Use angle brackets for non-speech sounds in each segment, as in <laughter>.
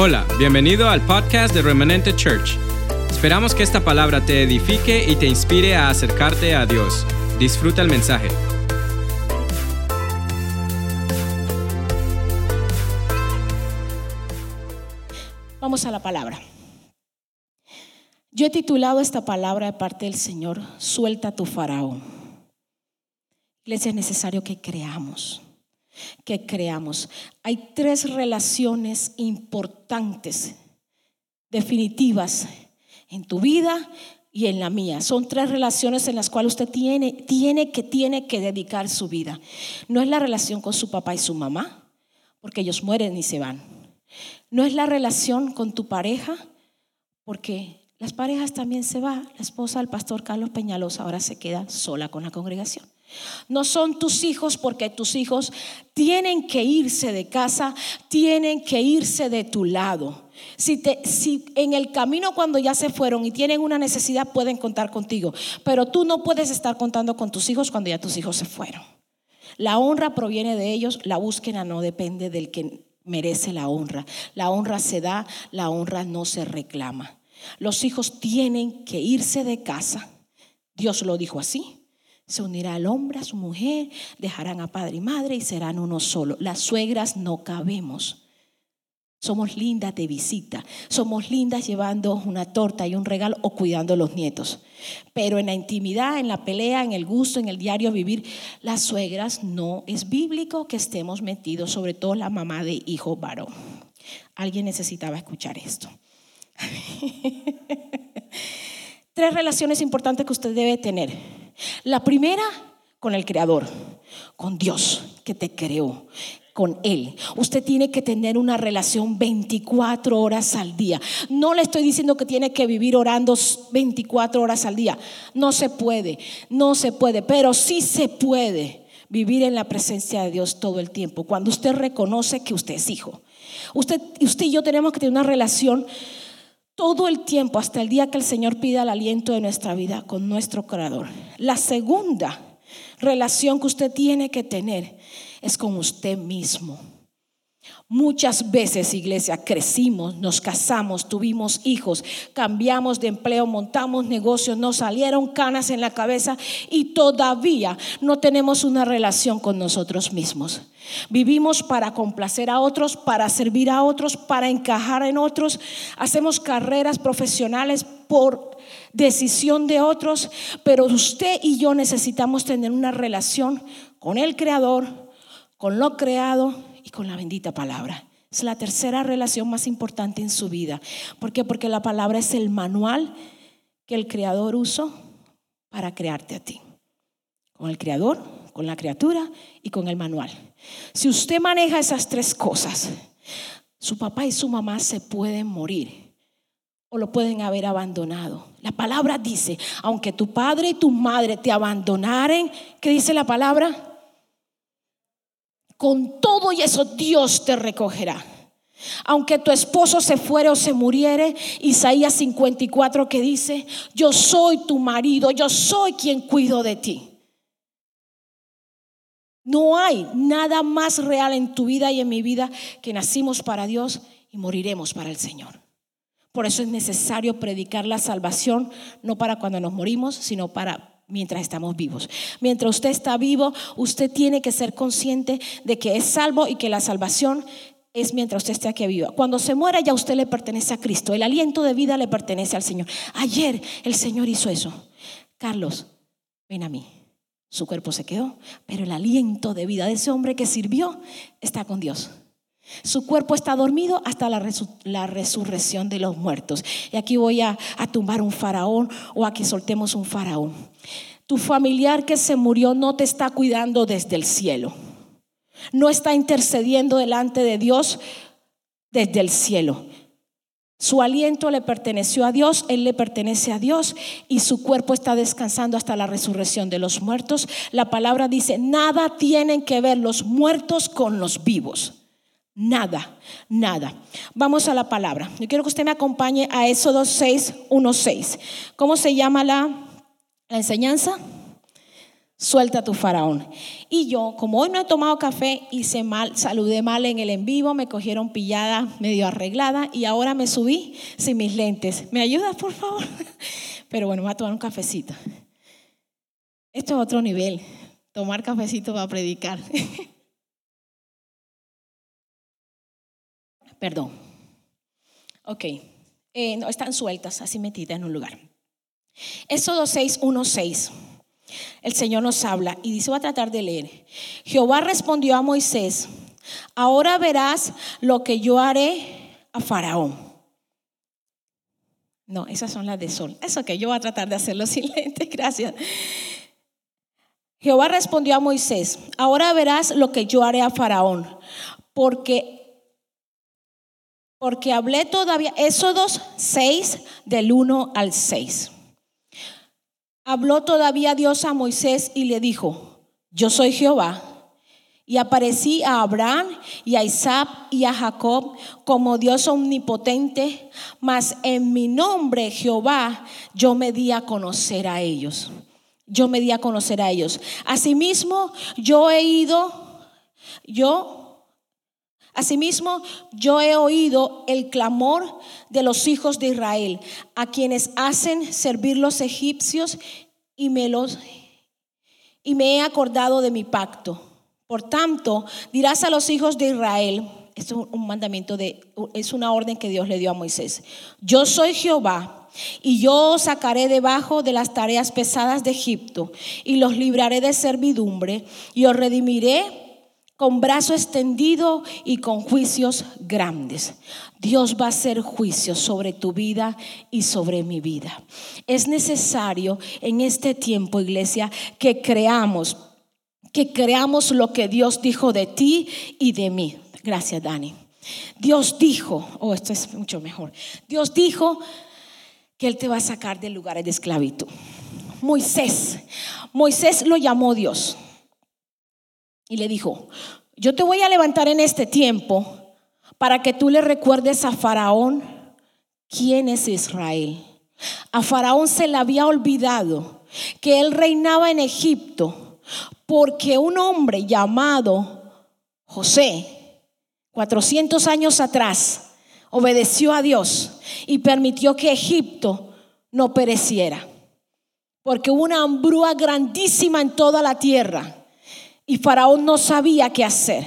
Hola, bienvenido al podcast de Remanente Church. Esperamos que esta palabra te edifique y te inspire a acercarte a Dios. Disfruta el mensaje. Vamos a la palabra. Yo he titulado esta palabra de parte del Señor, suelta tu faraón. Iglesia, es necesario que creamos que creamos. Hay tres relaciones importantes, definitivas, en tu vida y en la mía. Son tres relaciones en las cuales usted tiene, tiene que, tiene que dedicar su vida. No es la relación con su papá y su mamá, porque ellos mueren y se van. No es la relación con tu pareja, porque las parejas también se van. La esposa del pastor Carlos Peñalosa ahora se queda sola con la congregación. No son tus hijos porque tus hijos tienen que irse de casa, tienen que irse de tu lado. Si, si, en el camino cuando ya se fueron y tienen una necesidad pueden contar contigo, pero tú no puedes estar contando con tus hijos cuando ya tus hijos se fueron. La honra proviene de ellos, la búsqueda no depende del que merece la honra. La honra se da, la honra no se reclama. Los hijos tienen que irse de casa. Dios lo dijo así. Se unirá el hombre a su mujer, dejarán a padre y madre y serán uno solo. Las suegras no cabemos. Somos lindas de visita, somos lindas llevando una torta y un regalo o cuidando a los nietos. Pero en la intimidad, en la pelea, en el gusto, en el diario vivir, las suegras no es bíblico que estemos metidos, sobre todo la mamá de hijo varón. Alguien necesitaba escuchar esto. <laughs> Tres relaciones importantes que usted debe tener la primera con el Creador, con Dios que te creó, con Él. Usted tiene que tener una relación 24 horas al día. No le estoy diciendo que tiene que vivir orando 24 horas al día. No se puede, no se puede, pero sí se puede vivir en la presencia de Dios todo el tiempo. Cuando usted reconoce que usted es hijo. Usted, usted y yo tenemos que tener una relación todo el tiempo hasta el día que el Señor pida el aliento de nuestra vida con nuestro Creador. La segunda relación que usted tiene que tener es con usted mismo. Muchas veces, iglesia, crecimos, nos casamos, tuvimos hijos, cambiamos de empleo, montamos negocios, nos salieron canas en la cabeza y todavía no tenemos una relación con nosotros mismos. Vivimos para complacer a otros, para servir a otros, para encajar en otros. Hacemos carreras profesionales por decisión de otros, pero usted y yo necesitamos tener una relación con el Creador, con lo creado con la bendita palabra. Es la tercera relación más importante en su vida. ¿Por qué? Porque la palabra es el manual que el Creador usó para crearte a ti. Con el Creador, con la criatura y con el manual. Si usted maneja esas tres cosas, su papá y su mamá se pueden morir o lo pueden haber abandonado. La palabra dice, aunque tu padre y tu madre te abandonaren, ¿qué dice la palabra? Con todo y eso Dios te recogerá. Aunque tu esposo se fuere o se muriere, Isaías 54 que dice, yo soy tu marido, yo soy quien cuido de ti. No hay nada más real en tu vida y en mi vida que nacimos para Dios y moriremos para el Señor. Por eso es necesario predicar la salvación, no para cuando nos morimos, sino para mientras estamos vivos. Mientras usted está vivo, usted tiene que ser consciente de que es salvo y que la salvación es mientras usted esté aquí viva. Cuando se muera ya usted le pertenece a Cristo. El aliento de vida le pertenece al Señor. Ayer el Señor hizo eso. Carlos, ven a mí. Su cuerpo se quedó, pero el aliento de vida de ese hombre que sirvió está con Dios. Su cuerpo está dormido hasta la, resurrección de los muertos. Y aquí voy a, a tumbar un faraón o a que soltemos un faraón. Tu familiar que se murió no te está cuidando desde el cielo. No está intercediendo delante de Dios desde el cielo. Su aliento le perteneció a Dios, Él le pertenece a Dios y su cuerpo está descansando hasta la resurrección de los muertos. La palabra dice, nada tienen que ver los muertos con los vivos. Nada, nada. Vamos a la palabra. Yo quiero que usted me acompañe a Éxodo 6, 1, 6. ¿Cómo se llama la, la enseñanza? suelta tu faraón. Y yo, como hoy no he tomado café, hice mal, saludé mal en el en vivo, me cogieron pillada, medio arreglada y ahora me subí sin mis lentes. ¿Me ayudas, por favor? <laughs> Pero bueno, me voy a tomar un cafecito. Esto es otro nivel, tomar cafecito para predicar. <laughs> Perdón. Ok. Eh, no, están sueltas, así metidas en un lugar. Éxodo 6, 1, 6. El Señor nos habla y dice, voy a tratar de leer. Jehová respondió a Moisés, ahora verás lo que yo haré a Faraón. No, esas son las de sol. Eso que yo voy a tratar de hacerlo sin <laughs> gracias. Jehová respondió a Moisés, ahora verás lo que yo haré a Faraón, porque porque hablé todavía, Éxodos 6 del 1 al 6. Habló todavía Dios a Moisés y le dijo, yo soy Jehová. Y aparecí a Abraham y a Isaac y a Jacob como Dios omnipotente, mas en mi nombre Jehová yo me di a conocer a ellos. Yo me di a conocer a ellos. Asimismo, yo he ido, yo Asimismo, yo he oído el clamor de los hijos de Israel, a quienes hacen servir los egipcios y me los y me he acordado de mi pacto. Por tanto, dirás a los hijos de Israel, esto es un mandamiento de es una orden que Dios le dio a Moisés. Yo soy Jehová y yo os sacaré debajo de las tareas pesadas de Egipto y los libraré de servidumbre y os redimiré con brazo extendido y con juicios grandes. Dios va a hacer juicios sobre tu vida y sobre mi vida. Es necesario en este tiempo, iglesia, que creamos, que creamos lo que Dios dijo de ti y de mí. Gracias, Dani. Dios dijo, oh, esto es mucho mejor. Dios dijo que Él te va a sacar de lugares de esclavitud. Moisés, Moisés lo llamó Dios y le dijo, yo te voy a levantar en este tiempo para que tú le recuerdes a Faraón quién es Israel. A Faraón se le había olvidado que él reinaba en Egipto porque un hombre llamado José, 400 años atrás, obedeció a Dios y permitió que Egipto no pereciera. Porque hubo una hambrúa grandísima en toda la tierra y Faraón no sabía qué hacer.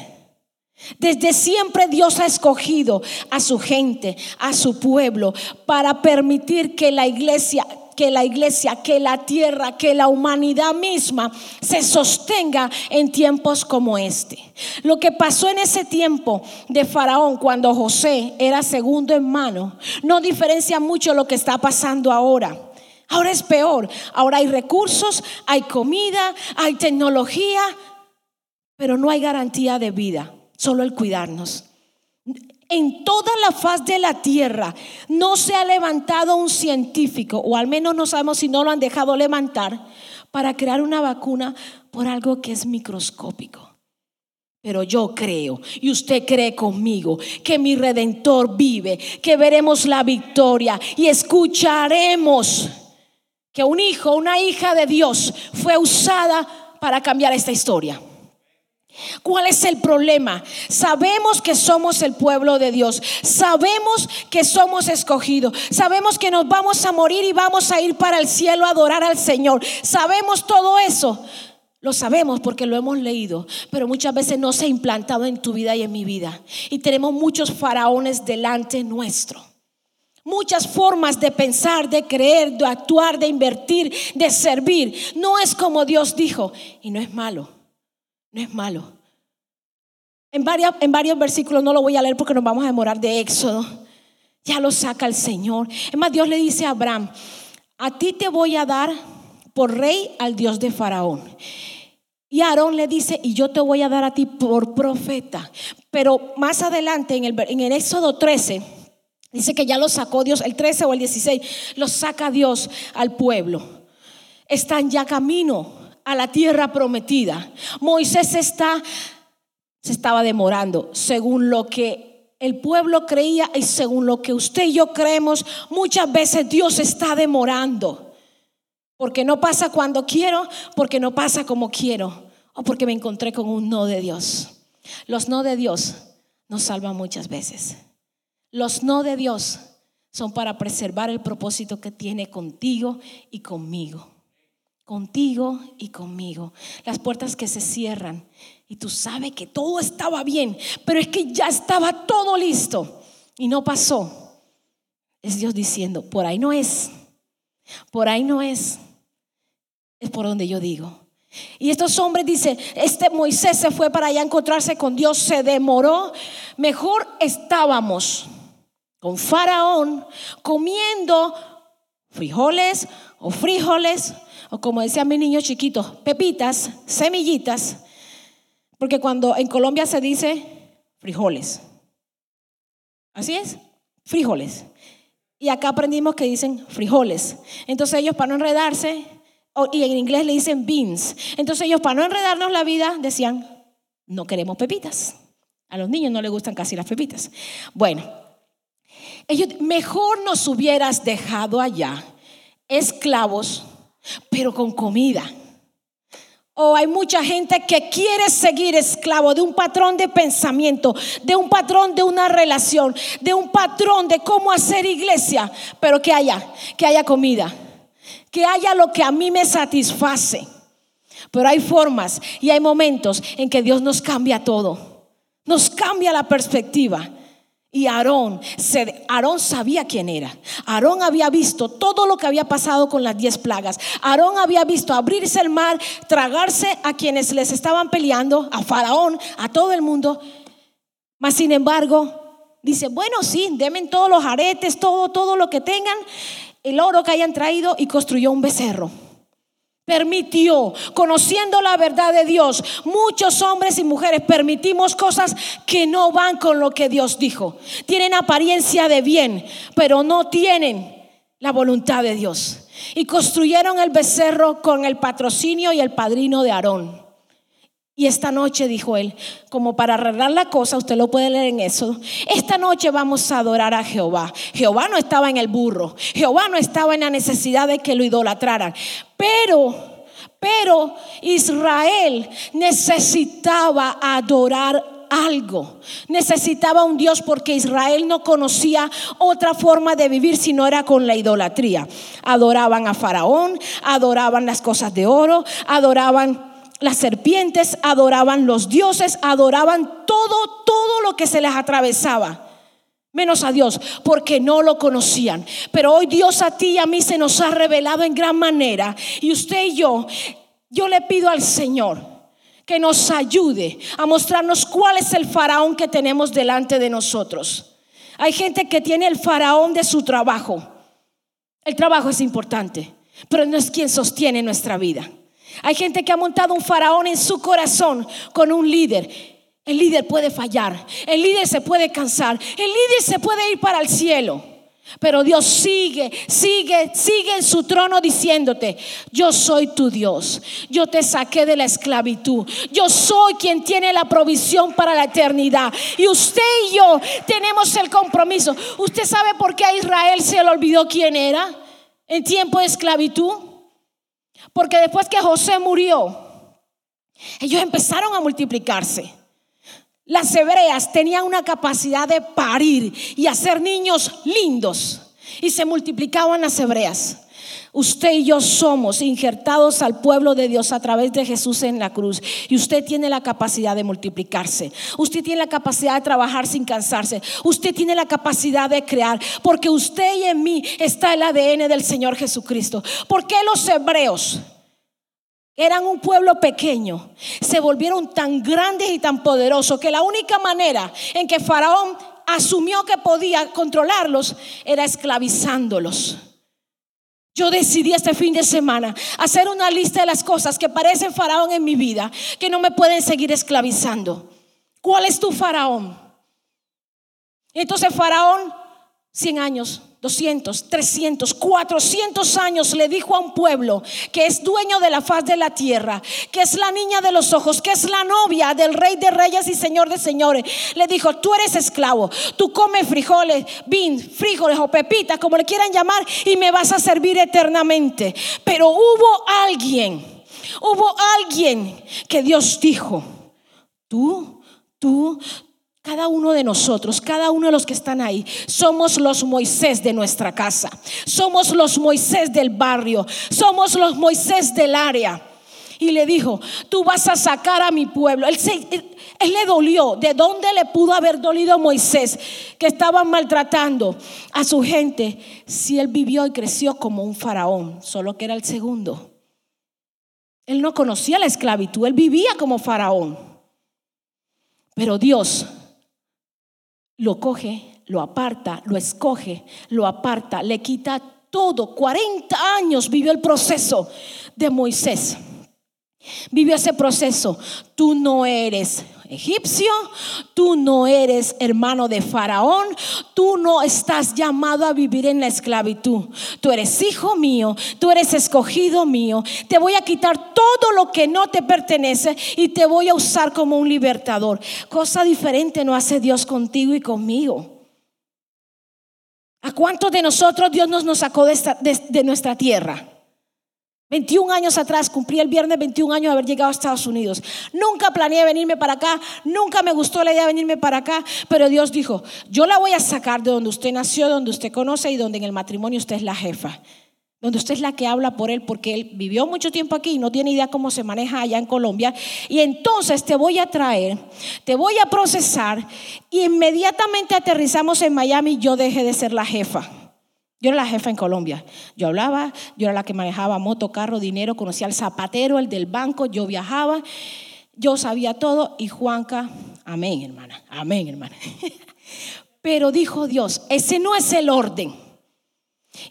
Desde siempre Dios ha escogido a su gente, a su pueblo, para permitir que la iglesia, que la iglesia, que la tierra, que la humanidad misma se sostenga en tiempos como este. Lo que pasó en ese tiempo de Faraón cuando José era segundo en mano, no diferencia mucho lo que está pasando ahora. Ahora es peor. Ahora hay recursos, hay comida, hay tecnología, pero no hay garantía de vida, solo el cuidarnos. En toda la faz de la tierra no se ha levantado un científico, o al menos no sabemos si no lo han dejado levantar, para crear una vacuna por algo que es microscópico. Pero yo creo, y usted cree conmigo, que mi redentor vive, que veremos la victoria y escucharemos que un hijo, una hija de Dios fue usada para cambiar esta historia. ¿Cuál es el problema? Sabemos que somos el pueblo de Dios. Sabemos que somos escogidos. Sabemos que nos vamos a morir y vamos a ir para el cielo a adorar al Señor. Sabemos todo eso. Lo sabemos porque lo hemos leído, pero muchas veces no se ha implantado en tu vida y en mi vida. Y tenemos muchos faraones delante nuestro. Muchas formas de pensar, de creer, de actuar, de invertir, de servir. No es como Dios dijo y no es malo. No es malo. En, en varios versículos no lo voy a leer porque nos vamos a demorar de Éxodo. Ya lo saca el Señor. Es más, Dios le dice a Abraham, a ti te voy a dar por rey al Dios de Faraón. Y Aarón le dice, y yo te voy a dar a ti por profeta. Pero más adelante, en el, en el Éxodo 13, dice que ya lo sacó Dios, el 13 o el 16, lo saca Dios al pueblo. Están ya camino a la tierra prometida. Moisés está, se estaba demorando según lo que el pueblo creía y según lo que usted y yo creemos. Muchas veces Dios está demorando. Porque no pasa cuando quiero, porque no pasa como quiero, o porque me encontré con un no de Dios. Los no de Dios nos salvan muchas veces. Los no de Dios son para preservar el propósito que tiene contigo y conmigo. Contigo y conmigo. Las puertas que se cierran y tú sabes que todo estaba bien, pero es que ya estaba todo listo y no pasó. Es Dios diciendo, por ahí no es, por ahí no es, es por donde yo digo. Y estos hombres dicen, este Moisés se fue para allá a encontrarse con Dios, se demoró, mejor estábamos con Faraón comiendo frijoles o frijoles, o como decía mi niño chiquito, pepitas, semillitas, porque cuando en Colombia se dice frijoles, así es, frijoles. Y acá aprendimos que dicen frijoles. Entonces ellos para no enredarse, y en inglés le dicen beans. Entonces ellos para no enredarnos la vida decían, no queremos pepitas. A los niños no les gustan casi las pepitas. Bueno, mejor nos hubieras dejado allá, esclavos, pero con comida. O hay mucha gente que quiere seguir esclavo de un patrón de pensamiento, de un patrón de una relación, de un patrón de cómo hacer iglesia, pero que haya, que haya comida, que haya lo que a mí me satisface. Pero hay formas y hay momentos en que Dios nos cambia todo, nos cambia la perspectiva. Y Aarón, Aarón sabía quién era. Aarón había visto todo lo que había pasado con las diez plagas. Aarón había visto abrirse el mar, tragarse a quienes les estaban peleando, a Faraón, a todo el mundo. Mas sin embargo, dice, bueno, sí, demen todos los aretes, todo, todo lo que tengan, el oro que hayan traído y construyó un becerro permitió, conociendo la verdad de Dios, muchos hombres y mujeres permitimos cosas que no van con lo que Dios dijo. Tienen apariencia de bien, pero no tienen la voluntad de Dios. Y construyeron el becerro con el patrocinio y el padrino de Aarón. Y esta noche, dijo él, como para arreglar la cosa, usted lo puede leer en eso, esta noche vamos a adorar a Jehová. Jehová no estaba en el burro, Jehová no estaba en la necesidad de que lo idolatraran, pero, pero Israel necesitaba adorar algo. Necesitaba un Dios porque Israel no conocía otra forma de vivir si no era con la idolatría. Adoraban a Faraón, adoraban las cosas de oro, adoraban las serpientes, adoraban los dioses, adoraban todo, todo lo que se les atravesaba. Menos a Dios, porque no lo conocían. Pero hoy Dios a ti y a mí se nos ha revelado en gran manera. Y usted y yo, yo le pido al Señor que nos ayude a mostrarnos cuál es el faraón que tenemos delante de nosotros. Hay gente que tiene el faraón de su trabajo. El trabajo es importante, pero no es quien sostiene nuestra vida. Hay gente que ha montado un faraón en su corazón con un líder. El líder puede fallar, el líder se puede cansar, el líder se puede ir para el cielo. Pero Dios sigue, sigue, sigue en su trono diciéndote, yo soy tu Dios, yo te saqué de la esclavitud, yo soy quien tiene la provisión para la eternidad. Y usted y yo tenemos el compromiso. ¿Usted sabe por qué a Israel se le olvidó quién era en tiempo de esclavitud? Porque después que José murió, ellos empezaron a multiplicarse. Las hebreas tenían una capacidad de parir y hacer niños lindos. Y se multiplicaban las hebreas. Usted y yo somos injertados al pueblo de Dios a través de Jesús en la cruz. Y usted tiene la capacidad de multiplicarse. Usted tiene la capacidad de trabajar sin cansarse. Usted tiene la capacidad de crear. Porque usted y en mí está el ADN del Señor Jesucristo. ¿Por qué los hebreos? eran un pueblo pequeño, se volvieron tan grandes y tan poderosos que la única manera en que Faraón asumió que podía controlarlos era esclavizándolos. Yo decidí este fin de semana hacer una lista de las cosas que parecen faraón en mi vida, que no me pueden seguir esclavizando. ¿Cuál es tu faraón? Entonces faraón 100 años, 200, 300, 400 años le dijo a un pueblo que es dueño de la faz de la tierra, que es la niña de los ojos, que es la novia del rey de reyes y señor de señores. Le dijo, tú eres esclavo, tú comes frijoles, bin, frijoles o pepitas, como le quieran llamar, y me vas a servir eternamente. Pero hubo alguien, hubo alguien que Dios dijo, tú, tú, cada uno de nosotros, cada uno de los que están ahí, somos los Moisés de nuestra casa. Somos los Moisés del barrio. Somos los Moisés del área. Y le dijo, tú vas a sacar a mi pueblo. Él, él, le dolió. ¿De dónde le pudo haber dolido Moisés que estaba maltratando a su gente si él vivió y creció como un faraón, solo que era el segundo? Él no conocía la esclavitud, él vivía como faraón. Pero Dios lo coge, lo aparta, lo escoge, lo aparta, le quita todo. 40 años vivió el proceso de Moisés. Vivió ese proceso. Tú no eres egipcio, tú no eres hermano de Faraón, tú no estás llamado a vivir en la esclavitud. Tú eres hijo mío, tú eres escogido mío. Te voy a quitar todo lo que no te pertenece y te voy a usar como un libertador. Cosa diferente no hace Dios contigo y conmigo. ¿A cuántos de nosotros Dios nos, sacó de, de nuestra tierra? 21 años atrás, cumplí el viernes 21 años de haber llegado a Estados Unidos. Nunca planeé venirme para acá, nunca me gustó la idea de venirme para acá, pero Dios dijo, yo la voy a sacar de donde usted nació, donde usted conoce y donde en el matrimonio usted es la jefa. Donde usted es la que habla por él, porque él vivió mucho tiempo aquí y no tiene idea cómo se maneja allá en Colombia. Y entonces te voy a traer, te voy a procesar y inmediatamente aterrizamos en Miami. Yo dejé de ser la jefa. Yo era la jefa en Colombia. Yo hablaba, yo era la que manejaba moto, carro, dinero, conocía al zapatero, el del banco, yo viajaba, yo sabía todo y Juanca, amén hermana, amén hermana. <laughs> Pero dijo Dios, ese no es el orden.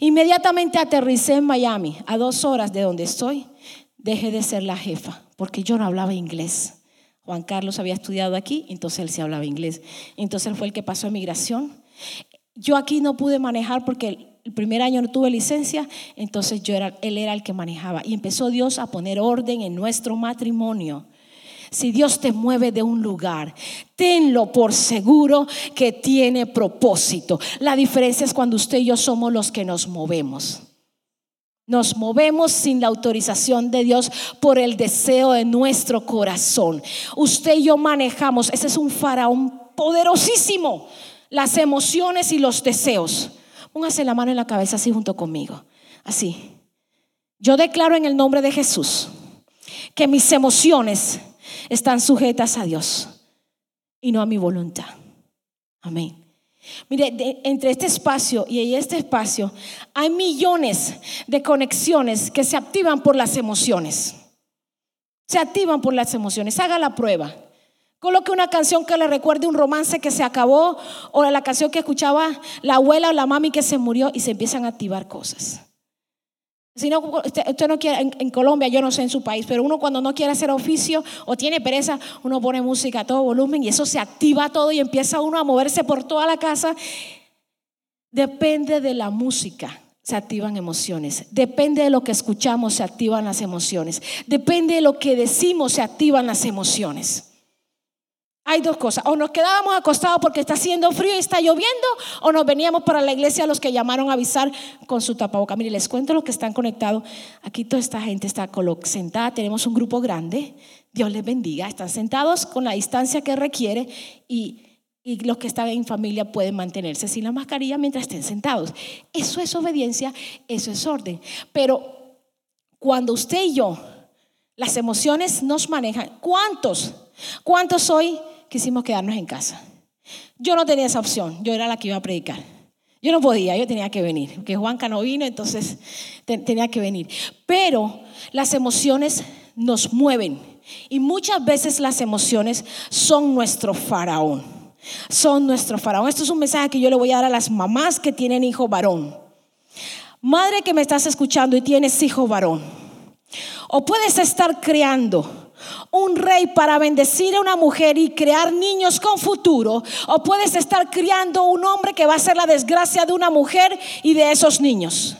Inmediatamente aterricé en Miami, a dos horas de donde estoy, dejé de ser la jefa, porque yo no hablaba inglés. Juan Carlos había estudiado aquí, entonces él sí hablaba inglés. Entonces él fue el que pasó a migración. Yo aquí no pude manejar porque el primer año no tuve licencia, entonces yo era, él era el que manejaba. Y empezó Dios a poner orden en nuestro matrimonio. Si Dios te mueve de un lugar, tenlo por seguro que tiene propósito. La diferencia es cuando usted y yo somos los que nos movemos. Nos movemos sin la autorización de Dios por el deseo de nuestro corazón. Usted y yo manejamos, ese es un faraón poderosísimo, las emociones y los deseos. Póngase la mano en la cabeza así junto conmigo. Así. Yo declaro en el nombre de Jesús que mis emociones están sujetas a Dios y no a mi voluntad. Amén. Mire, entre este espacio y este espacio hay millones de conexiones que se activan por las emociones. Se activan por las emociones. Haga la prueba. Coloque una canción que le recuerde un romance que se acabó o la canción que escuchaba la abuela o la mami que se murió y se empiezan a activar cosas. Si no, usted, no quiere, en, Colombia, yo no sé en su país, pero uno cuando no quiere hacer oficio o tiene pereza, uno pone música a todo volumen y eso se activa todo y empieza uno a moverse por toda la casa. Depende de la música se activan emociones. Depende de lo que escuchamos, se activan las emociones. Depende de lo que decimos, se activan las emociones. Hay dos cosas, o nos quedábamos acostados porque está haciendo frío y está lloviendo, o nos veníamos para la iglesia los que llamaron a avisar con su tapaboca. Mire, les cuento los que están conectados. Aquí toda esta gente está sentada, tenemos un grupo grande. Dios les bendiga. Están sentados con la distancia que requiere y, y los que están en familia pueden mantenerse sin la mascarilla mientras estén sentados. Eso es obediencia, eso es orden. Pero cuando usted y yo, las emociones nos manejan, ¿cuántos? ¿Cuántos hoy quisimos quedarnos en casa? Yo no tenía esa opción, yo era la que iba a predicar. Yo no podía, yo tenía que venir, porque Juanca no vino, entonces tenía que venir. Pero las emociones nos mueven y muchas veces las emociones son nuestro faraón. Son nuestro faraón. Esto es un mensaje que yo le voy a dar a las mamás que tienen hijo varón. Madre que me estás escuchando y tienes hijo varón. O puedes estar creando un rey para bendecir a una mujer y crear niños con futuro, o puedes estar criando un hombre que va a ser la desgracia de una mujer y de esos niños.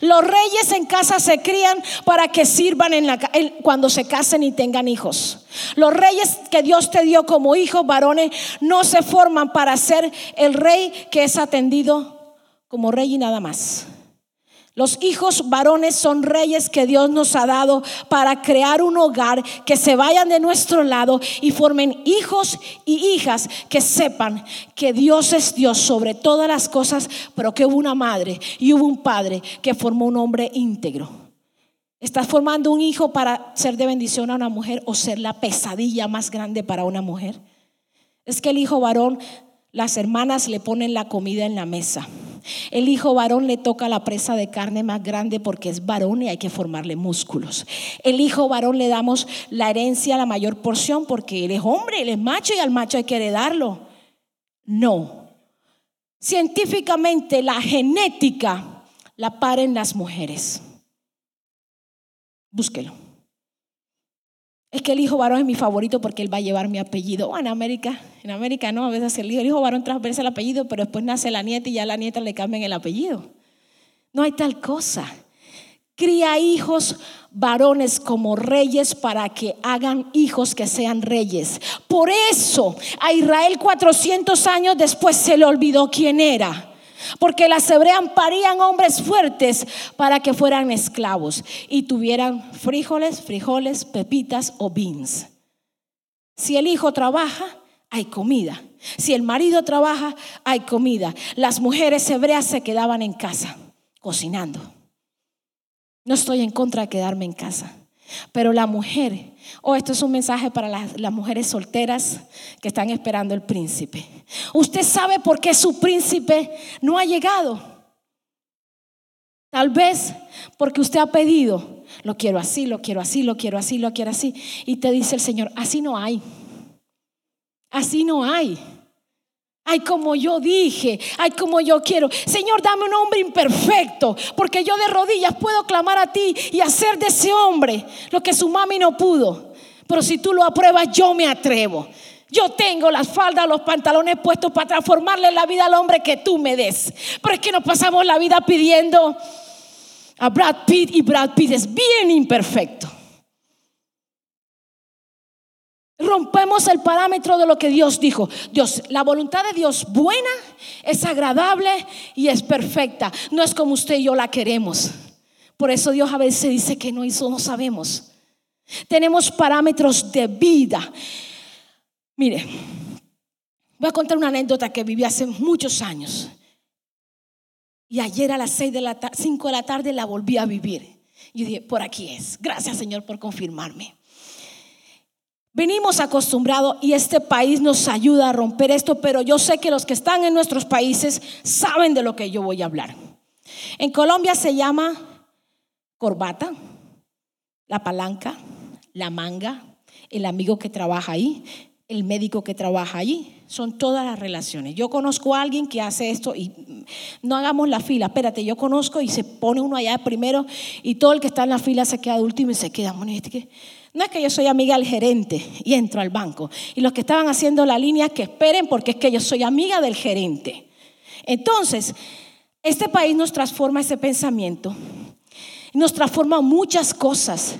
Los reyes en casa se crían para que sirvan en la, cuando se casen y tengan hijos. Los reyes que Dios te dio como hijos varones no se forman para ser el rey que es atendido como rey y nada más. Los hijos varones son reyes que Dios nos ha dado para crear un hogar que se vayan de nuestro lado y formen hijos y hijas que sepan que Dios es Dios sobre todas las cosas, pero que hubo una madre y hubo un padre que formó un hombre íntegro. ¿Estás formando un hijo para ser de bendición a una mujer o ser la pesadilla más grande para una mujer? Es que el hijo varón, las hermanas le ponen la comida en la mesa. El hijo varón le toca la presa de carne más grande porque es varón y hay que formarle músculos. El hijo varón le damos la herencia, la mayor porción porque él es hombre, él es macho y al macho hay que heredarlo. No. Científicamente la genética la paren las mujeres. Búsquelo. Es que el hijo varón es mi favorito porque él va a llevar mi apellido. en América, en América no, a veces el hijo, el hijo varón transversa el apellido, pero después nace la nieta y ya a la nieta le cambian el apellido. No hay tal cosa. Cría hijos varones como reyes para que hagan hijos que sean reyes. Por eso a Israel 400 años después se le olvidó quién era. Porque las hebreas parían hombres fuertes para que fueran esclavos y tuvieran frijoles, frijoles, pepitas o beans. Si el hijo trabaja, hay comida. Si el marido trabaja, hay comida. Las mujeres hebreas se quedaban en casa cocinando. No estoy en contra de quedarme en casa. Pero la mujer, oh, esto es un mensaje para las, las, mujeres solteras que están esperando el príncipe. Usted sabe por qué su príncipe no ha llegado. Tal vez porque usted ha pedido, lo quiero así, lo quiero así, lo quiero así, lo quiero así. Y te dice el Señor, así no hay. Así no hay. Ay, como yo dije, ay, como yo quiero. Señor, dame un hombre imperfecto, porque yo de rodillas puedo clamar a ti y hacer de ese hombre lo que su mami no pudo. Pero si tú lo apruebas, yo me atrevo. Yo tengo las faldas, los pantalones puestos para transformarle la vida al hombre que tú me des. Pero es que nos pasamos la vida pidiendo a Brad Pitt y Brad Pitt es bien imperfecto. Rompemos el parámetro de lo que Dios dijo. Dios, la voluntad de Dios buena, es agradable y es perfecta. No es como usted y yo la queremos. Por eso Dios a veces dice que no hizo, no sabemos. Tenemos parámetros de vida. Mire, voy a contar una anécdota que viví hace muchos años. Y ayer a las 6 de la 5 de la tarde la volví a vivir. Y dije, por aquí es. Gracias Señor por confirmarme. Venimos acostumbrados y este país nos ayuda a romper esto, pero yo sé que los que están en nuestros países saben de lo que yo voy a hablar. En Colombia se llama corbata, la palanca, la manga, el amigo que trabaja ahí, el médico que trabaja allí. Son todas las relaciones. Yo conozco a alguien que hace esto y no hagamos la fila. Espérate, yo conozco y se pone uno allá primero y todo el que está en la fila se queda de último y se queda. No es que yo soy amiga del gerente y entro al banco. Y los que estaban haciendo la línea, que esperen porque es que yo soy amiga del gerente. Entonces, este país nos transforma ese pensamiento. Nos transforma muchas cosas.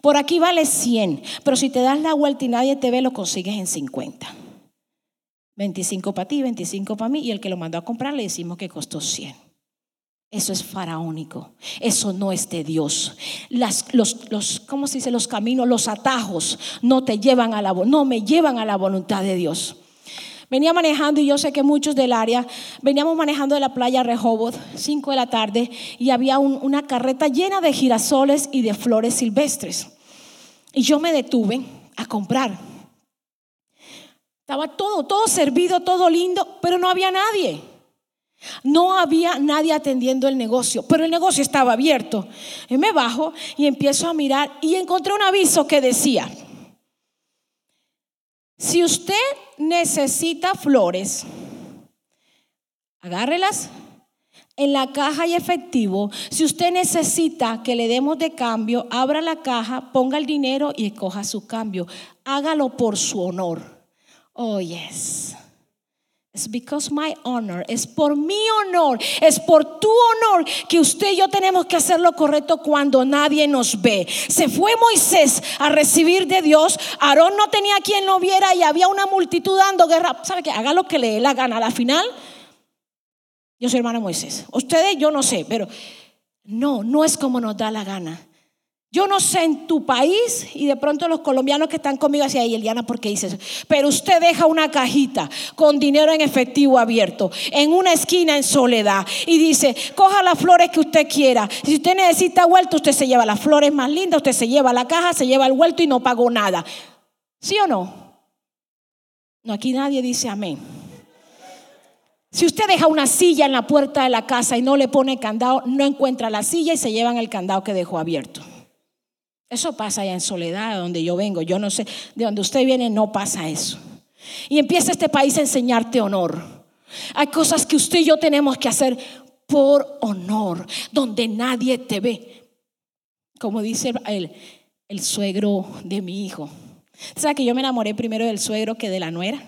Por aquí vale 100, pero si te das la vuelta y nadie te ve, lo consigues en 50. 25 para ti, 25 para mí, y el que lo mandó a comprar le decimos que costó 100. Eso es faraónico. Eso no es de Dios. Las, los, los, ¿cómo se dice? Los caminos, los atajos no te llevan a la, no me llevan a la voluntad de Dios. Venía manejando y yo sé que muchos del área, veníamos manejando de la playa Rehoboth, 5 de la tarde, y había una carreta llena de girasoles y de flores silvestres. Y yo me detuve a comprar. Estaba todo, todo servido, todo lindo, pero no había nadie. No había nadie atendiendo el negocio, pero el negocio estaba abierto. Y me bajo y empiezo a mirar y encontré un aviso que decía, si usted necesita flores, agárrelas, En la caja hay efectivo. Si usted necesita que le demos de cambio, abra la caja, ponga el dinero y escoja su cambio. Hágalo por su honor. Oh, yes. It's because my honor. Es por mi honor. Es por tu honor que usted y yo tenemos que hacer lo correcto cuando nadie nos ve. Se fue Moisés a recibir de Dios. Aarón no tenía quien lo viera y había una multitud dando guerra. ¿Sabe qué? Haga lo que le dé la gana. A la final yo soy hermano Moisés. Ustedes, yo no sé, pero no, no es como nos da la gana. Yo no sé en tu país y de pronto los colombianos que están conmigo hacia ahí, Eliana, ¿por qué dices? Pero usted deja una cajita con dinero en efectivo abierto en una esquina en soledad y dice, coja las flores que usted quiera. Si usted necesita vuelto, usted se lleva las flores más lindas, usted se lleva la caja, se lleva el vuelto y no pagó nada. ¿Sí o no? No, aquí nadie dice amén. Si usted deja una silla en la puerta de la casa y no le pone candado, no encuentra la silla y se llevan el candado que dejó abierto. Eso pasa allá en Soledad, donde yo vengo. Yo no sé, de donde usted viene no pasa eso. Y empieza este país a enseñarte honor. Hay cosas que usted y yo tenemos que hacer por honor, donde nadie te ve. Como dice el, suegro de mi hijo. ¿Sabe que yo me enamoré primero del suegro que de la nuera?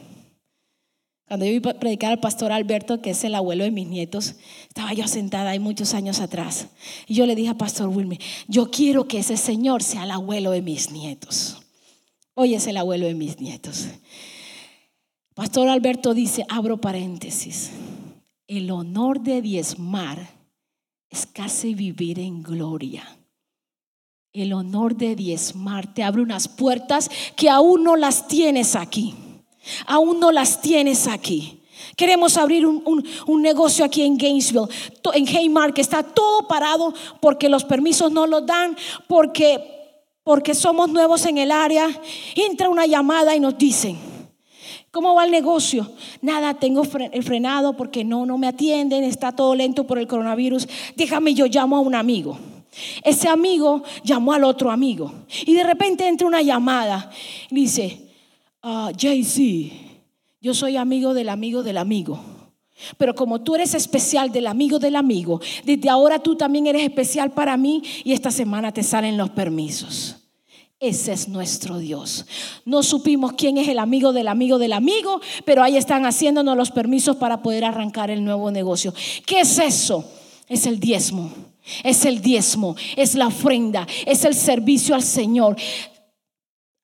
Cuando yo iba a predicar al pastor Alberto, que es el abuelo de mis nietos, estaba yo sentada ahí muchos años atrás. Y yo le dije a Pastor Wilmer, yo quiero que ese señor sea el abuelo de mis nietos. Hoy es el abuelo de mis nietos. Pastor Alberto dice, abro paréntesis, el honor de diezmar es casi vivir en gloria. El honor de diezmar te abre unas puertas que aún no las tienes aquí. Aún no las tienes aquí. Queremos abrir un, negocio aquí en Gainesville, en Haymarket, está todo parado porque los permisos no los dan, porque, porque somos nuevos en el área. Entra una llamada y nos dicen, ¿cómo va el negocio? Nada, tengo frenado porque no, no me atienden, está todo lento por el coronavirus. Déjame, yo llamo a un amigo. Ese amigo llamó al otro amigo y de repente entra una llamada y dice, uh, Jay-Z, yo soy amigo del amigo del amigo. Pero como tú eres especial del amigo del amigo, desde ahora tú también eres especial para mí y esta semana te salen los permisos. Ese es nuestro Dios. No supimos quién es el amigo del amigo del amigo, pero ahí están haciéndonos los permisos para poder arrancar el nuevo negocio. ¿Qué es eso? Es el diezmo. Es el diezmo, es la ofrenda, es el servicio al Señor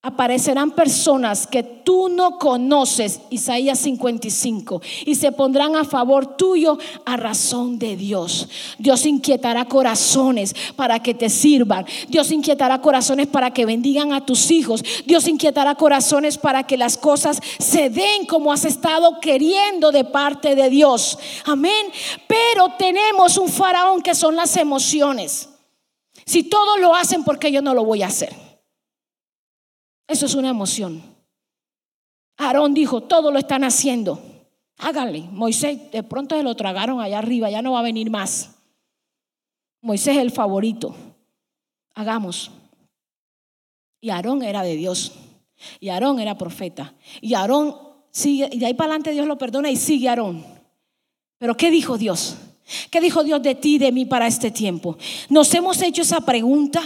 aparecerán personas que tú no conoces, Isaías 55, y se pondrán a favor tuyo a razón de Dios. Dios inquietará corazones para que te sirvan. Dios inquietará corazones para que bendigan a tus hijos. Dios inquietará corazones para que las cosas se den como has estado queriendo de parte de Dios. Amén. Pero tenemos un faraón que son las emociones. Si todos lo hacen, ¿por qué yo no lo voy a hacer? Eso es una emoción. Aarón dijo, todo lo están haciendo. Háganle. Moisés, de pronto se lo tragaron allá arriba, ya no va a venir más. Moisés es el favorito. Hagamos. Y Aarón era de Dios. Y Aarón era profeta. Y Aarón sigue, y de ahí para adelante Dios lo perdona y sigue Aarón. Pero ¿qué dijo Dios? ¿Qué dijo Dios de ti y de mí para este tiempo? Nos hemos hecho esa pregunta.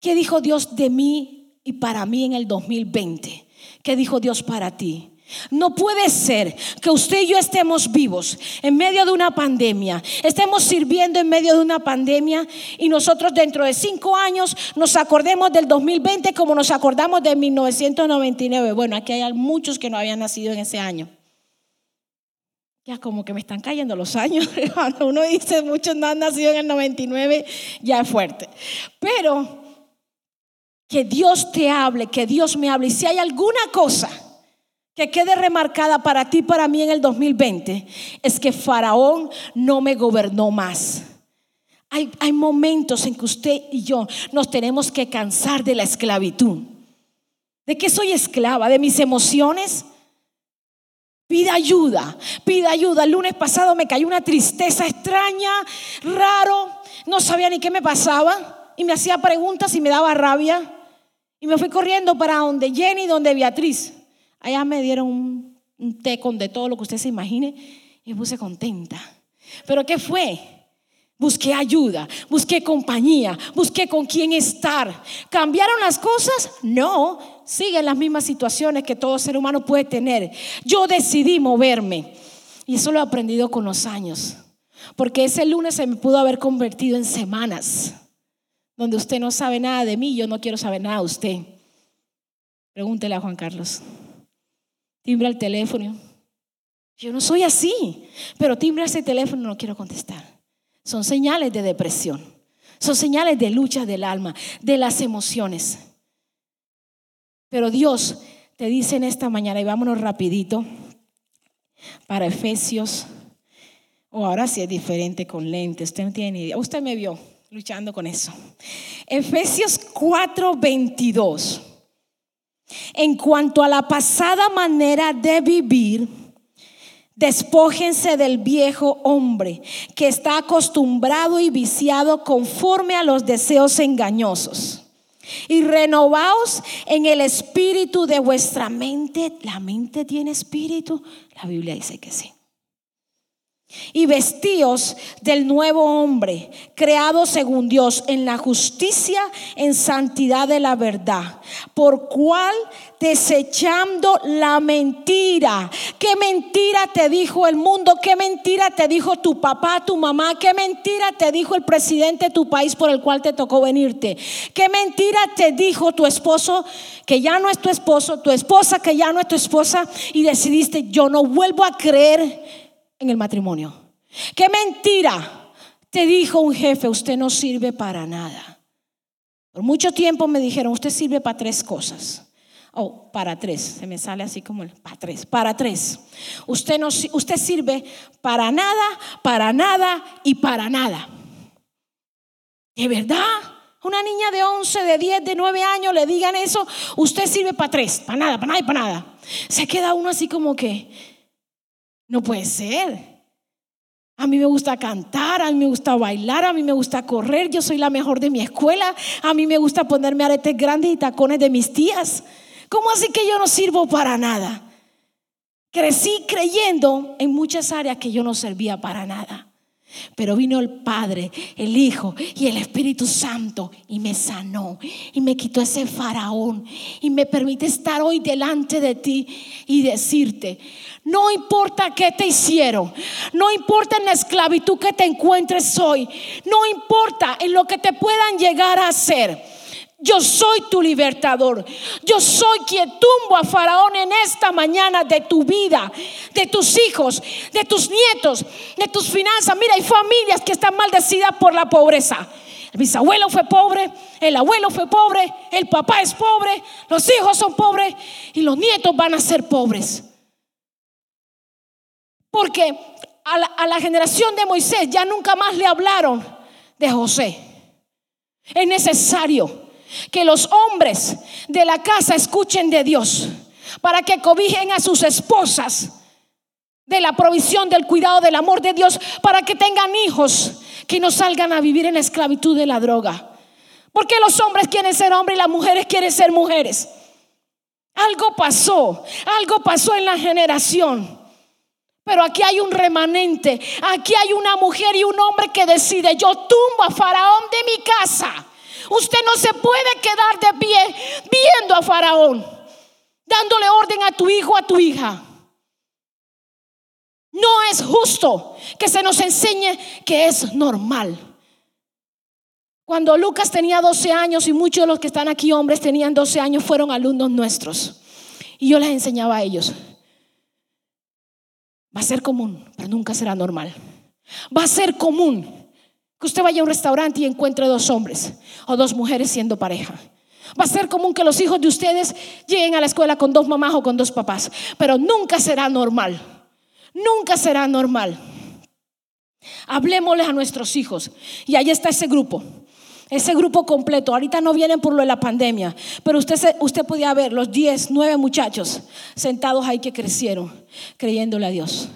¿Qué dijo Dios de mí y para mí en el 2020. ¿Qué dijo Dios para ti? No puede ser que usted y yo estemos vivos en medio de una pandemia, estemos sirviendo en medio de una pandemia y nosotros dentro de cinco años nos acordemos del 2020 como nos acordamos de 1999. Bueno, aquí hay muchos que no habían nacido en ese año. Ya como que me están cayendo los años. <laughs> Cuando uno dice muchos no han nacido en el 99, ya es fuerte. Pero que Dios te hable, que Dios me hable. Y si hay alguna cosa que quede remarcada para ti, para mí en el 2020, es que Faraón no me gobernó más. Hay, hay momentos en que usted y yo nos tenemos que cansar de la esclavitud. ¿De qué soy esclava? ¿De mis emociones? Pida ayuda, pida ayuda. El lunes pasado me cayó una tristeza extraña, raro. No sabía ni qué me pasaba y me hacía preguntas y me daba rabia. Y me fui corriendo para donde Jenny, donde Beatriz. Allá me dieron un, té con de todo lo que usted se imagine y me puse contenta. ¿Pero qué fue? Busqué ayuda, busqué compañía, busqué con quién estar. ¿Cambiaron las cosas? No, siguen las mismas situaciones que todo ser humano puede tener. Yo decidí moverme y eso lo he aprendido con los años, porque ese lunes se me pudo haber convertido en semanas, donde usted no sabe nada de mí, yo no quiero saber nada de usted. Pregúntele a Juan Carlos. Timbra el teléfono. Yo no soy así, pero timbra ese teléfono no quiero contestar. Son señales de depresión. Son señales de lucha del alma, de las emociones. Pero Dios te dice en esta mañana, y vámonos rapidito, para Efesios, o ahora sí es diferente con lentes, usted no tiene ni idea, usted me vio luchando con eso. Efesios 4:22. En cuanto a la pasada manera de vivir, Despójense del viejo hombre que está acostumbrado y viciado conforme a los deseos engañosos. Y renovaos en el espíritu de vuestra mente. ¿La mente tiene espíritu? La Biblia dice que sí y vestíos del nuevo hombre, creado según Dios en la justicia, en santidad de la verdad, por cual desechando la mentira. ¿Qué mentira te dijo el mundo? ¿Qué mentira te dijo tu papá, tu mamá? ¿Qué mentira te dijo el presidente de tu país por el cual te tocó venirte? ¿Qué mentira te dijo tu esposo que ya no es tu esposo, tu esposa que ya no es tu esposa y decidiste yo no vuelvo a creer? En el matrimonio. ¿Qué mentira te dijo un jefe? Usted no sirve para nada. Por mucho tiempo me dijeron, usted sirve para tres cosas. Oh, para tres, se me sale así como el para tres, para tres. Usted, no, usted sirve para nada, para nada y para nada. ¿De verdad? Una niña de 11, de 10, de 9 años le digan eso, usted sirve para tres, para nada, para nada y para nada. Se queda uno así como que, no puede ser. A mí me gusta cantar, a mí me gusta bailar, a mí me gusta correr, yo soy la mejor de mi escuela, a mí me gusta ponerme aretes grandes y tacones de mis tías. ¿Cómo así que yo no sirvo para nada? Crecí creyendo en muchas áreas que yo no servía para nada. Pero vino el Padre, el Hijo y el Espíritu Santo y me sanó y me quitó ese faraón y me permite estar hoy delante de ti y decirte, no importa qué te hicieron, no importa en la esclavitud que te encuentres hoy, no importa en lo que te puedan llegar a hacer. Yo soy tu libertador. Yo soy quien tumbo a Faraón en esta mañana de tu vida, de tus hijos, de tus nietos, de tus finanzas. Mira, hay familias que están maldecidas por la pobreza. El bisabuelo fue pobre, el abuelo fue pobre, el papá es pobre, los hijos son pobres y los nietos van a ser pobres. Porque a la, a la generación de Moisés ya nunca más le hablaron de José. Es necesario que los hombres de la casa escuchen de Dios para que cobijen a sus esposas de la provisión, del cuidado, del amor de Dios, para que tengan hijos que no salgan a vivir en la esclavitud de la droga. Porque los hombres quieren ser hombres y las mujeres quieren ser mujeres. Algo pasó, algo pasó en la generación. Pero aquí hay un remanente, aquí hay una mujer y un hombre que decide, yo tumbo a Faraón de mi casa Usted no se puede quedar de pie viendo a Faraón, dándole orden a tu hijo, a tu hija. No es justo que se nos enseñe que es normal. Cuando Lucas tenía 12 años y muchos de los que están aquí hombres tenían 12 años, fueron alumnos nuestros. Y yo les enseñaba a ellos. Va a ser común, pero nunca será normal. Va a ser común que usted vaya a un restaurante y encuentre dos hombres o dos mujeres siendo pareja. Va a ser común que los hijos de ustedes lleguen a la escuela con dos mamás o con dos papás, pero nunca será normal. Nunca será normal. Hablemosles a nuestros hijos. Y ahí está ese grupo. Ese grupo completo. Ahorita no vienen por lo de la pandemia, pero usted, usted podía ver los 10, 9 muchachos sentados ahí que crecieron creyéndole a Dios.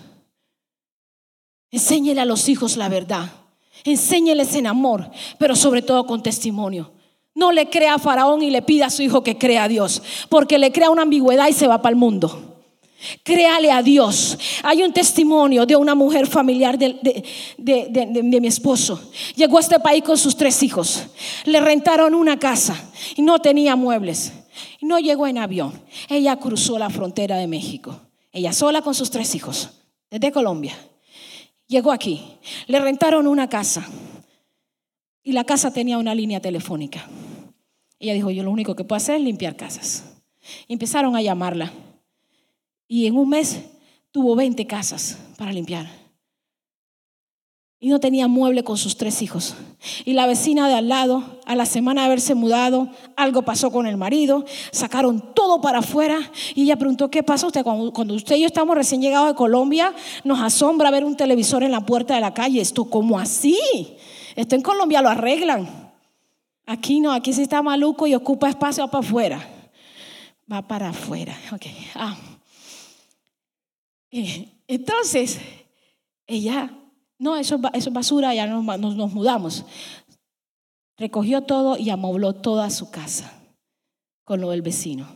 Enséñele a los hijos la verdad. Enséñeles en amor, pero sobre todo con testimonio. No le crea a Faraón y le pida a su hijo que crea a Dios, porque le crea una ambigüedad y se va para el mundo. Créale a Dios. Hay un testimonio de una mujer familiar de, de, mi esposo. Llegó a este país con sus tres hijos. Le rentaron una casa y no tenía muebles. No llegó en avión. Ella cruzó la frontera de México. Ella sola con sus tres hijos, desde Colombia. Llegó aquí. Le rentaron una casa. Y la casa tenía una línea telefónica. Ella dijo, yo lo único que puedo hacer es limpiar casas. empezaron a llamarla y en un mes tuvo 20 casas para limpiar. Y no tenía mueble con sus tres hijos. Y la vecina de al lado, a la semana de haberse mudado, algo pasó con el marido, sacaron todo para afuera y ella preguntó, ¿qué pasa usted? Cuando, usted y yo estamos recién llegados de Colombia, nos asombra ver un televisor en la puerta de la calle. ¿Esto cómo así? Esto en Colombia lo arreglan. Aquí no, aquí sí está maluco y ocupa espacio para afuera. Va para afuera. Ok. Ah. Entonces, ella, no, eso, es basura, ya nos, nos, mudamos. Recogió todo y amobló toda su casa con lo del vecino.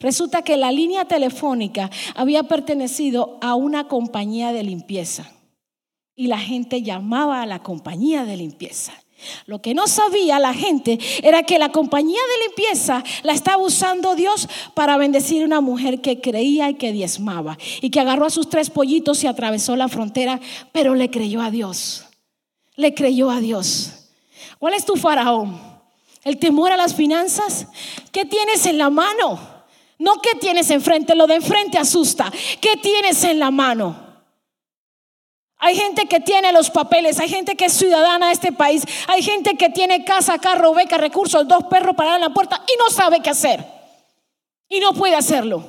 Resulta que la línea telefónica había pertenecido a una compañía de limpieza y la gente llamaba a la compañía de limpieza. Lo que no sabía la gente era que la compañía de limpieza la estaba usando Dios para bendecir a una mujer que creía y que diezmaba y que agarró a sus tres pollitos y atravesó la frontera, pero le creyó a Dios. Le creyó a Dios. ¿Cuál es tu faraón? ¿El temor a las finanzas? ¿Qué tienes en la mano? No qué tienes enfrente, lo de enfrente asusta. ¿Qué tienes en la mano? Hay gente que tiene los papeles, hay gente que es ciudadana de este país, hay gente que tiene casa, carro, beca, recursos, dos perros para en la puerta y no sabe qué hacer. Y no puede hacerlo.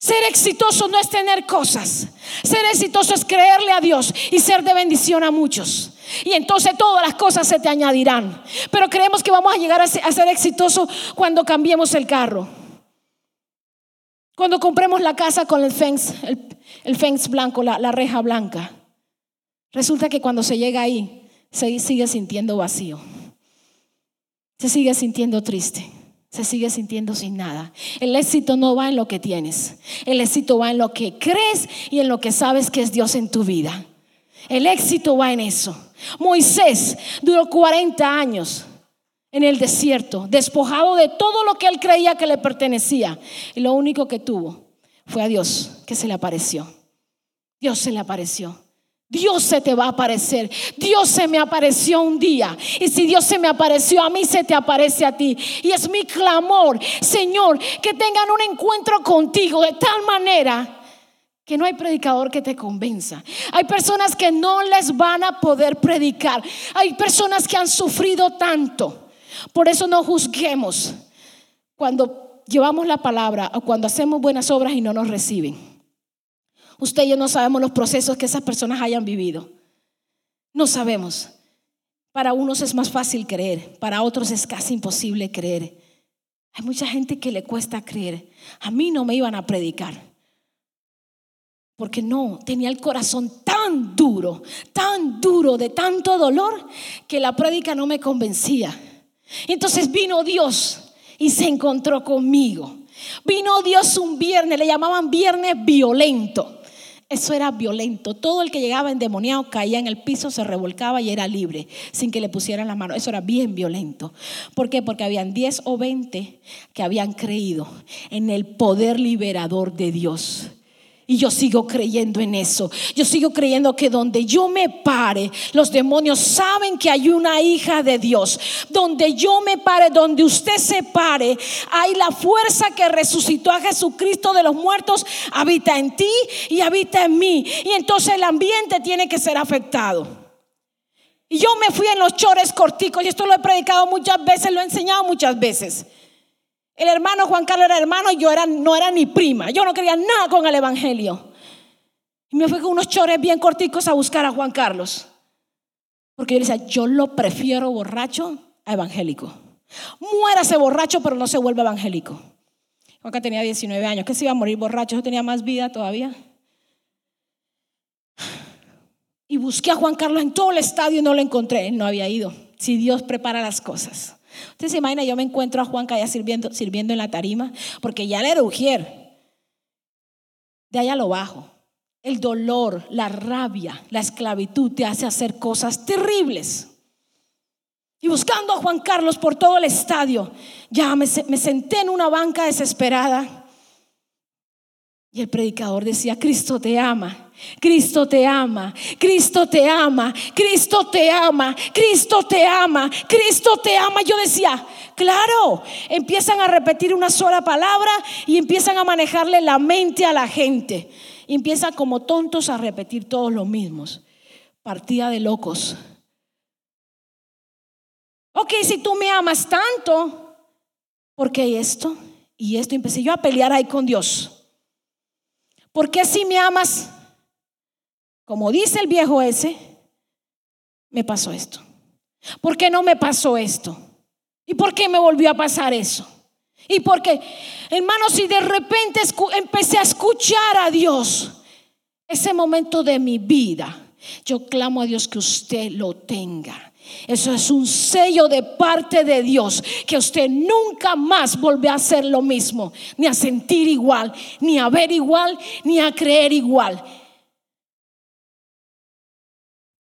Ser exitoso no es tener cosas. Ser exitoso es creerle a Dios y ser de bendición a muchos. Y entonces todas las cosas se te añadirán. Pero creemos que vamos a llegar a ser, exitoso cuando cambiemos el carro. Cuando compremos la casa con el fence, el, fence blanco, la, la reja blanca, resulta que cuando se llega ahí, se sigue sintiendo vacío. Se sigue sintiendo triste. Se sigue sintiendo sin nada. El éxito no va en lo que tienes. El éxito va en lo que crees y en lo que sabes que es Dios en tu vida. El éxito va en eso. Moisés duró 40 años en el desierto, despojado de todo lo que él creía que le pertenecía. Y lo único que tuvo fue a Dios que se le apareció. Dios se le apareció. Dios se te va a aparecer. Dios se me apareció un día. Y si Dios se me apareció a mí, se te aparece a ti. Y es mi clamor, Señor, que tengan un encuentro contigo de tal manera que no hay predicador que te convenza. Hay personas que no les van a poder predicar. Hay personas que han sufrido tanto por eso no juzguemos cuando llevamos la palabra o cuando hacemos buenas obras y no nos reciben. Usted y yo no sabemos los procesos que esas personas hayan vivido. No sabemos. Para unos es más fácil creer, para otros es casi imposible creer. Hay mucha gente que le cuesta creer. A mí no me iban a predicar. Porque no, tenía el corazón tan duro, tan duro de tanto dolor que la prédica no me convencía. Entonces vino Dios y se encontró conmigo. Vino Dios un viernes, le llamaban viernes violento. Eso era violento. Todo el que llegaba endemoniado caía en el piso, se revolcaba y era libre, sin que le pusieran la mano. Eso era bien violento. ¿Por qué? Porque habían 10 o 20 que habían creído en el poder liberador de Dios. Y yo sigo creyendo en eso. Yo sigo creyendo que donde yo me pare, los demonios saben que hay una hija de Dios. Donde yo me pare, donde usted se pare, hay la fuerza que resucitó a Jesucristo de los muertos, habita en ti y habita en mí. Y entonces el ambiente tiene que ser afectado. Y yo me fui en los chores corticos, y esto lo he predicado muchas veces, lo he enseñado muchas veces. El hermano Juan Carlos era hermano y yo era, no era ni prima. Yo no quería nada con el Evangelio. Y me fui con unos chores bien corticos a buscar a Juan Carlos. Porque yo le decía, yo lo prefiero borracho a evangélico. Muérase borracho, pero no se vuelve evangélico. Juan tenía 19 años. ¿Qué se iba a morir borracho? Yo tenía más vida todavía. Y busqué a Juan Carlos en todo el estadio y no lo encontré. Él no había ido. Si Dios prepara las cosas. Usted se imagina, yo me encuentro a Juan allá sirviendo, sirviendo en la tarima, porque ya le ujier. de allá lo bajo. El dolor, la rabia, la esclavitud te hace hacer cosas terribles. Y buscando a Juan Carlos por todo el estadio, ya me, me senté en una banca desesperada. Y el predicador decía, Cristo te ama. Cristo te ama, Cristo te ama, Cristo te ama, Cristo te ama, Cristo te ama. Yo decía, claro, empiezan a repetir una sola palabra y empiezan a manejarle la mente a la gente. Empiezan como tontos a repetir todos los mismos. Partida de locos. Ok, si tú me amas tanto, ¿por qué esto? Y esto empecé yo a pelear ahí con Dios. ¿Por qué si me amas? Como dice el viejo ese, me pasó esto. ¿Por qué no me pasó esto? ¿Y por qué me volvió a pasar eso? Y porque, hermanos, si de repente empecé a escuchar a Dios, ese momento de mi vida, yo clamo a Dios que usted lo tenga. Eso es un sello de parte de Dios, que usted nunca más vuelve a hacer lo mismo, ni a sentir igual, ni a ver igual, ni a creer igual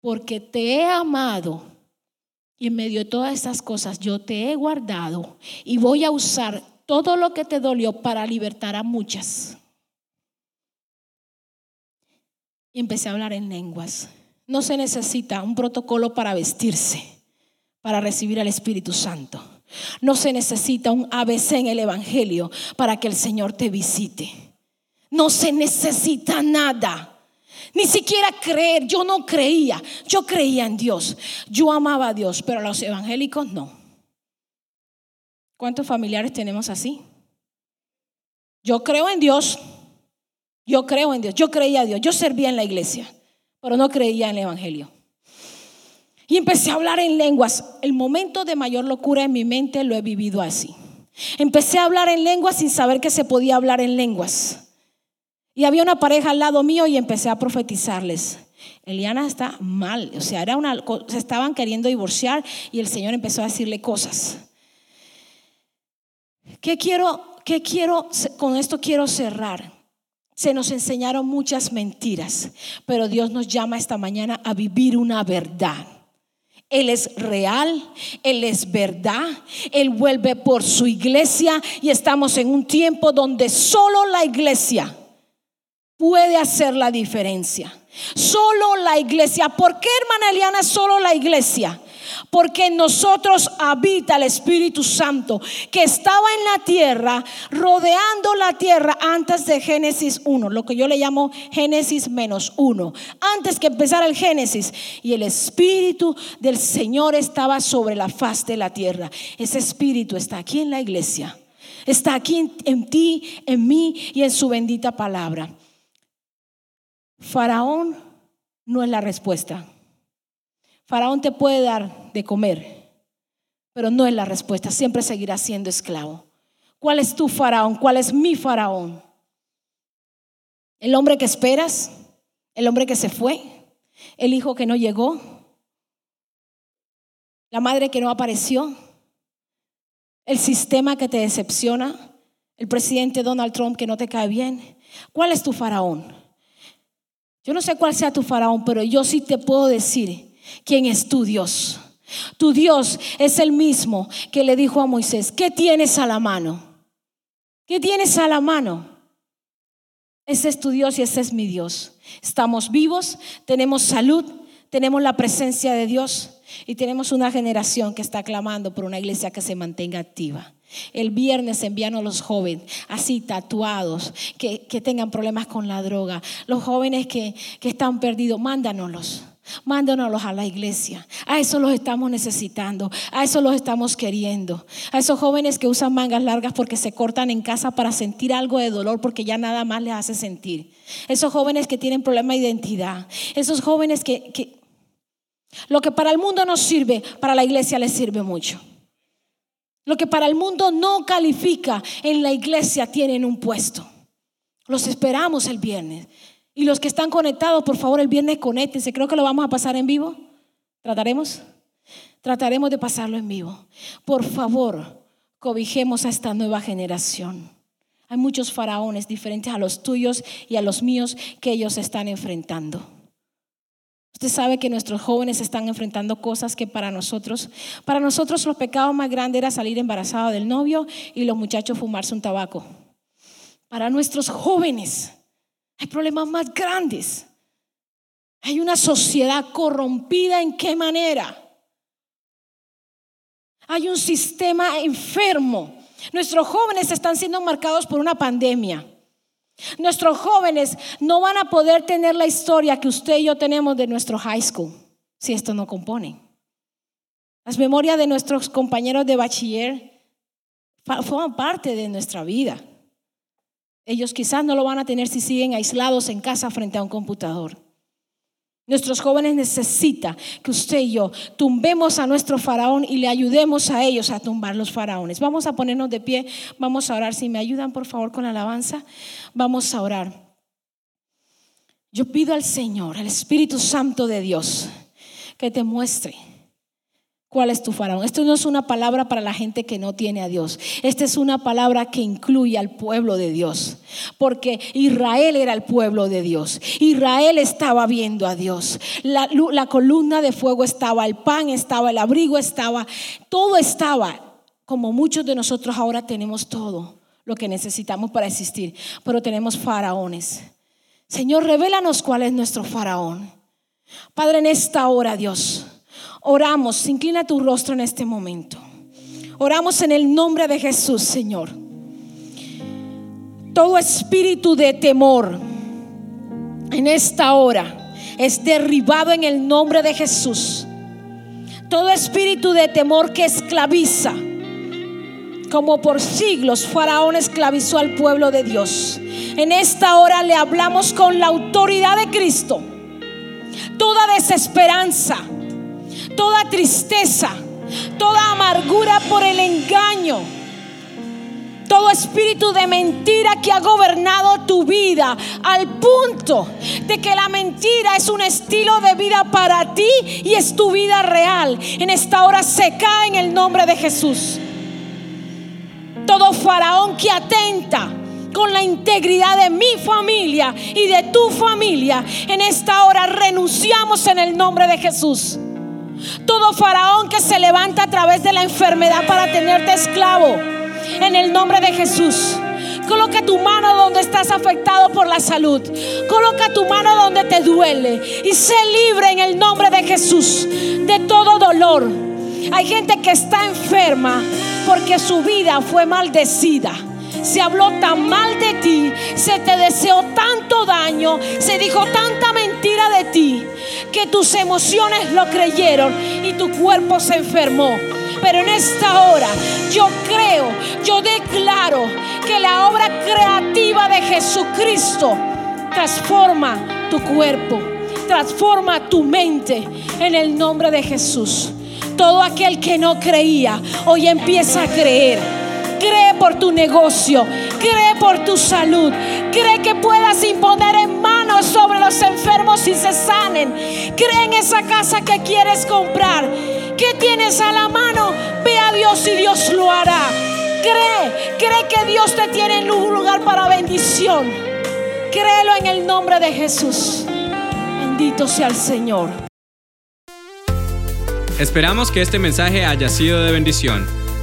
porque te he amado y en medio de todas estas cosas yo te he guardado y voy a usar todo lo que te dolió para libertar a muchas. Y empecé a hablar en lenguas. No se necesita un protocolo para vestirse, para recibir al Espíritu Santo. No se necesita un ABC en el Evangelio para que el Señor te visite. No se necesita nada. Ni siquiera creer, yo no creía, yo creía en Dios, yo amaba a Dios, pero los evangélicos no. ¿Cuántos familiares tenemos así? Yo creo en Dios, yo creo en Dios, yo creía a Dios, yo servía en la iglesia, pero no creía en el Evangelio. Y empecé a hablar en lenguas. El momento de mayor locura en mi mente lo he vivido así. Empecé a hablar en lenguas sin saber que se podía hablar en lenguas. Y había una pareja al lado mío y empecé a profetizarles. Eliana está mal, o sea, era una, se estaban queriendo divorciar y el Señor empezó a decirle cosas. ¿Qué quiero, qué quiero, con esto quiero cerrar? Se nos enseñaron muchas mentiras, pero Dios nos llama esta mañana a vivir una verdad. Él es real, Él es verdad, Él vuelve por su iglesia y estamos en un tiempo donde solo la iglesia puede hacer la diferencia. Solo la iglesia. ¿Por qué, hermana Eliana, solo la iglesia? Porque en nosotros habita el Espíritu Santo que estaba en la tierra, rodeando la tierra antes de Génesis 1, lo que yo le llamo Génesis menos 1, antes que empezara el Génesis. Y el Espíritu del Señor estaba sobre la faz de la tierra. Ese Espíritu está aquí en la iglesia. Está aquí en, en ti, en mí y en su bendita palabra. Faraón no es la respuesta. Faraón te puede dar de comer, pero no es la respuesta. Siempre seguirá siendo esclavo. ¿Cuál es tu faraón? ¿Cuál es mi faraón? ¿El hombre que esperas? ¿El hombre que se fue? ¿El hijo que no llegó? ¿La madre que no apareció? ¿El sistema que te decepciona? ¿El presidente Donald Trump que no te cae bien? ¿Cuál es tu faraón? Yo no sé cuál sea tu faraón, pero yo sí te puedo decir quién es tu Dios. Tu Dios es el mismo que le dijo a Moisés, ¿qué tienes a la mano? ¿Qué tienes a la mano? Ese es tu Dios y ese es mi Dios. Estamos vivos, tenemos salud, tenemos la presencia de Dios y tenemos una generación que está clamando por una iglesia que se mantenga activa. El viernes envían a los jóvenes así tatuados, que, tengan problemas con la droga. Los jóvenes que, que están perdidos, mándanoslos. Mándanoslos a la iglesia. A eso los estamos necesitando. A eso los estamos queriendo. A esos jóvenes que usan mangas largas porque se cortan en casa para sentir algo de dolor porque ya nada más les hace sentir. Esos jóvenes que tienen problema de identidad. Esos jóvenes que, que lo que para el mundo no sirve, para la iglesia les sirve mucho. Lo que para el mundo no califica, en la iglesia tienen un puesto. Los esperamos el viernes. Y los que están conectados, por favor, el viernes conéctense. Creo que lo vamos a pasar en vivo. ¿Trataremos? Trataremos de pasarlo en vivo. Por favor, cobijemos a esta nueva generación Hay muchos faraones diferentes a los tuyos y a los míos que ellos están enfrentando. Usted sabe que nuestros jóvenes están enfrentando cosas que para nosotros, para nosotros los pecados más grandes era salir embarazado del novio y los muchachos fumarse un tabaco. Para nuestros jóvenes hay problemas más grandes. Hay una sociedad corrompida en qué manera. Hay un sistema enfermo. Nuestros jóvenes están siendo marcados por una pandemia. Nuestros jóvenes no van a poder tener la historia que usted y yo tenemos de nuestro high school si esto no compone. Las memorias de nuestros compañeros de bachiller forman parte de nuestra vida. Ellos quizás no lo van a tener si siguen aislados en casa frente a un computador. Nuestros jóvenes necesitan que usted y yo tumbemos a nuestro faraón y le ayudemos a ellos a tumbar los faraones. Vamos a ponernos de pie, vamos a orar. Si me ayudan, por favor, con la alabanza, vamos a orar. Yo pido al Señor, al Espíritu Santo de Dios, que te muestre ¿Cuál es tu faraón? Esto no es una palabra para la gente que no tiene a Dios. Esta es una palabra que incluye al pueblo de Dios. Porque Israel era el pueblo de Dios. Israel estaba viendo a Dios. La, columna de fuego estaba, el pan estaba, el abrigo estaba, todo estaba. Como muchos de nosotros ahora tenemos todo lo que necesitamos para existir. Pero tenemos faraones. Señor, revélanos cuál es nuestro faraón. Padre, en esta hora, Dios. Oramos, inclina tu rostro en este momento. Oramos en el nombre de Jesús, Señor. Todo espíritu de temor en esta hora es derribado en el nombre de Jesús. Todo espíritu de temor que esclaviza, como por siglos Faraón esclavizó al pueblo de Dios. En esta hora le hablamos con la autoridad de Cristo. Toda desesperanza, toda tristeza, toda amargura por el engaño, todo espíritu de mentira que ha gobernado tu vida al punto de que la mentira es un estilo de vida para ti y es tu vida real. En esta hora se cae en el nombre de Jesús. Todo faraón que atenta con la integridad de mi familia y de tu familia, en esta hora renunciamos en el nombre de Jesús. Todo faraón que se levanta a través de la enfermedad para tenerte esclavo. En el nombre de Jesús. Coloca tu mano donde estás afectado por la salud. Coloca tu mano donde te duele. Y sé libre en el nombre de Jesús de todo dolor. Hay gente que está enferma porque su vida fue maldecida se habló tan mal de ti, se te deseó tanto daño, se dijo tanta mentira de ti, que tus emociones lo creyeron y tu cuerpo se enfermó. Pero en esta hora yo creo, yo declaro que la obra creativa de Jesucristo transforma tu cuerpo, transforma tu mente en el nombre de Jesús. Todo aquel que no creía, hoy empieza a creer Cree por tu negocio. Cree por tu salud. Cree que puedas imponer en manos sobre los enfermos y se sanen. Cree en esa casa que quieres comprar. ¿Qué tienes a la mano? Ve a Dios y Dios lo hará. Cree, cree que Dios te tiene en un lugar para bendición. Créelo en el nombre de Jesús. Bendito sea el Señor. Esperamos que este mensaje haya sido de bendición.